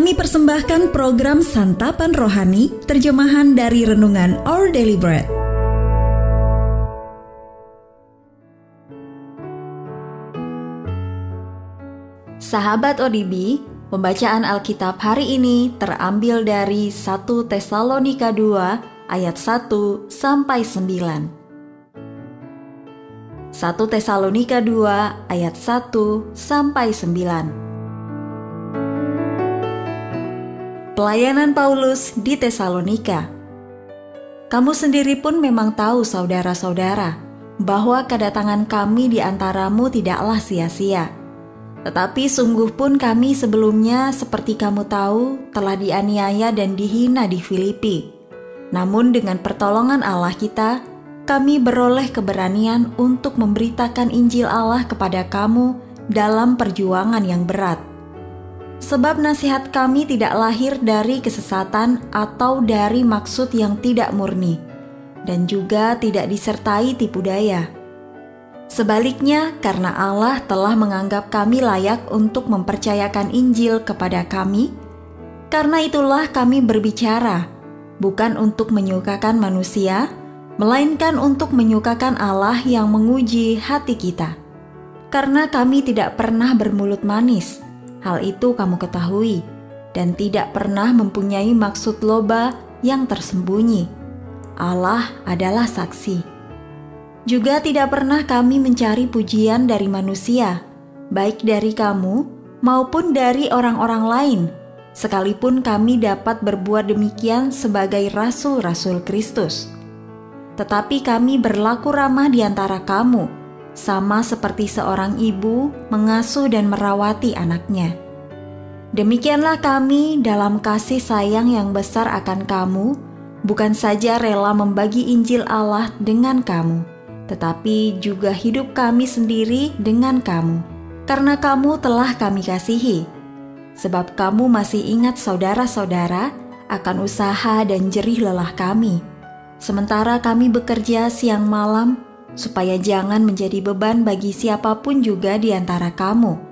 Kami persembahkan program Santapan Rohani, terjemahan dari Renungan Our Daily Bread. Sahabat ODB, pembacaan Alkitab hari ini terambil dari 1 Tesalonika 2 ayat 1 sampai 9. 1 Tesalonika 2 ayat 1 sampai 9. Pelayanan Paulus di Tesalonika. Kamu sendiri pun memang tahu saudara-saudara bahwa kedatangan kami di antaramu tidaklah sia-sia. Tetapi sungguh pun kami sebelumnya seperti kamu tahu telah dianiaya dan dihina di Filipi. Namun dengan pertolongan Allah kita, kami beroleh keberanian untuk memberitakan Injil Allah kepada kamu dalam perjuangan yang berat. Sebab nasihat kami tidak lahir dari kesesatan atau dari maksud yang tidak murni, dan juga tidak disertai tipu daya. Sebaliknya, karena Allah telah menganggap kami layak untuk mempercayakan Injil kepada kami, karena itulah kami berbicara, bukan untuk menyukakan manusia, melainkan untuk menyukakan Allah yang menguji hati kita. Karena kami tidak pernah bermulut manis, hal itu kamu ketahui, dan tidak pernah mempunyai maksud loba yang tersembunyi. Allah adalah saksi. Juga tidak pernah kami mencari pujian dari manusia, baik dari kamu maupun dari orang-orang lain, sekalipun kami dapat berbuat demikian sebagai rasul-rasul Kristus tetapi kami berlaku ramah di antara kamu, sama seperti seorang ibu mengasuh dan merawati anaknya. Demikianlah kami dalam kasih sayang yang besar akan kamu, bukan saja rela membagi Injil Allah dengan kamu, tetapi juga hidup kami sendiri dengan kamu, karena kamu telah kami kasihi. Sebab kamu masih ingat saudara-saudara akan usaha dan jerih lelah kami sementara kami bekerja siang malam supaya jangan menjadi beban bagi siapa pun juga di antara kamu.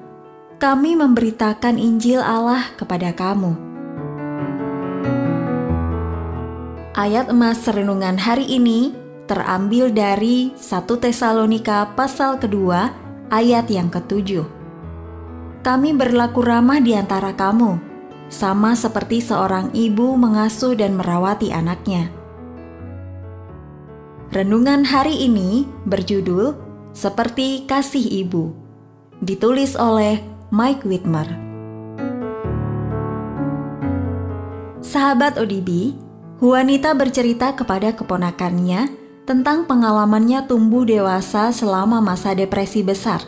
Kami memberitakan Injil Allah kepada kamu. Ayat emas renungan hari ini terambil dari 1 Tesalonika pasal kedua ayat yang ketujuh. Kami berlaku ramah di antara kamu, sama seperti seorang ibu mengasuh dan merawati anaknya. Renungan hari ini berjudul Seperti Kasih Ibu. Ditulis oleh Mike Whitmer. Sahabat ODB, wanita bercerita kepada keponakannya tentang pengalamannya tumbuh dewasa selama masa depresi besar.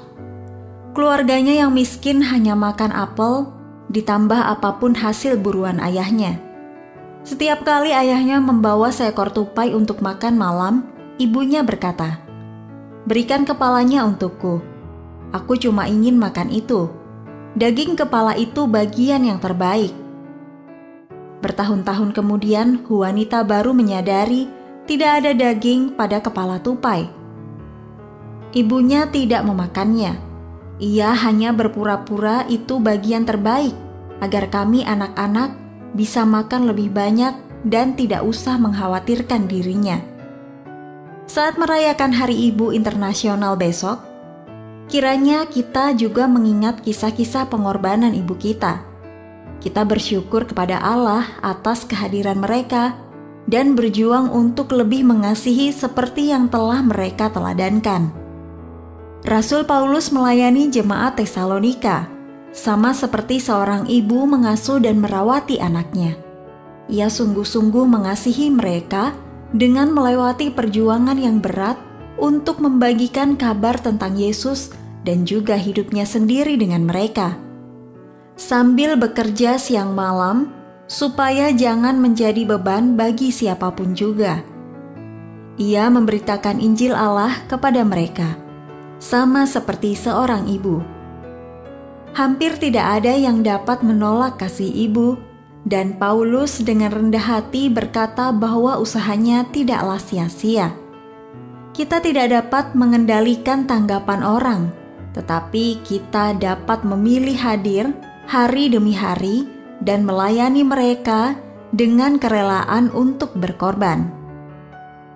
Keluarganya yang miskin hanya makan apel, ditambah apa pun hasil buruan ayahnya. Setiap kali ayahnya membawa seekor tupai untuk makan malam, ibunya berkata, "Berikan kepalanya untukku. Aku cuma ingin makan itu. Daging kepala itu bagian yang terbaik." Bertahun-tahun kemudian, wanita baru menyadari tidak ada daging pada kepala tupai. Ibunya tidak memakannya. Ia hanya berpura-pura itu bagian terbaik agar kami anak-anak bisa makan lebih banyak dan tidak usah mengkhawatirkan dirinya. Saat merayakan Hari Ibu Internasional besok, kiranya kita juga mengingat kisah-kisah pengorbanan ibu kita. Kita bersyukur kepada Allah atas kehadiran mereka dan berjuang untuk lebih mengasihi seperti yang telah mereka teladankan. Rasul Paulus melayani jemaat Tesalonika sama seperti seorang ibu mengasuh dan merawati anaknya. Ia sungguh-sungguh mengasihi mereka dengan melewati perjuangan yang berat untuk membagikan kabar tentang Yesus dan juga hidupnya sendiri dengan mereka. Sambil bekerja siang malam, supaya jangan menjadi beban bagi siapa pun juga. Ia memberitakan Injil Allah kepada mereka, sama seperti seorang ibu hampir tidak ada yang dapat menolak kasih ibu, dan Paulus dengan rendah hati berkata bahwa usahanya tidaklah sia-sia. Kita tidak dapat mengendalikan tanggapan orang, tetapi kita dapat memilih hadir hari demi hari dan melayani mereka dengan kerelaan untuk berkorban.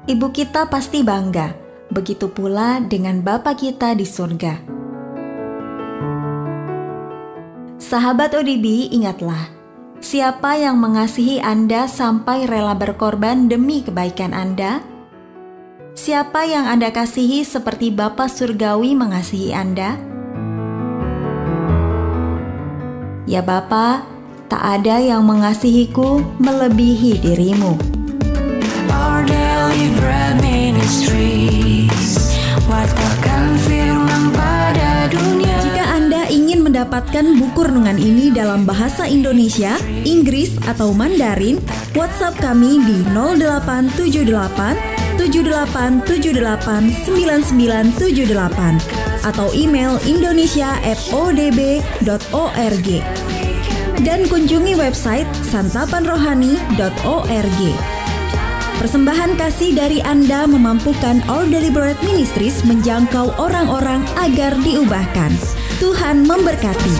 Ibu kita pasti bangga, begitu pula dengan Bapa kita di surga. Sahabat ODB, ingatlah, siapa yang mengasihi Anda sampai rela berkorban demi kebaikan Anda? Siapa yang Anda kasihi seperti Bapa Surgawi mengasihi Anda? Ya Bapa, tak ada yang mengasihiku melebihi dirimu. Our daily bread ministries Wartakan mendapatkan buku renungan ini dalam bahasa Indonesia, Inggris, atau Mandarin, WhatsApp kami di 0878 78789978 atau email indonesia@odb.org dan kunjungi website santapanrohani.org. Persembahan kasih dari Anda memampukan All Deliberate Ministries menjangkau orang-orang agar diubahkan. Tuhan memberkati.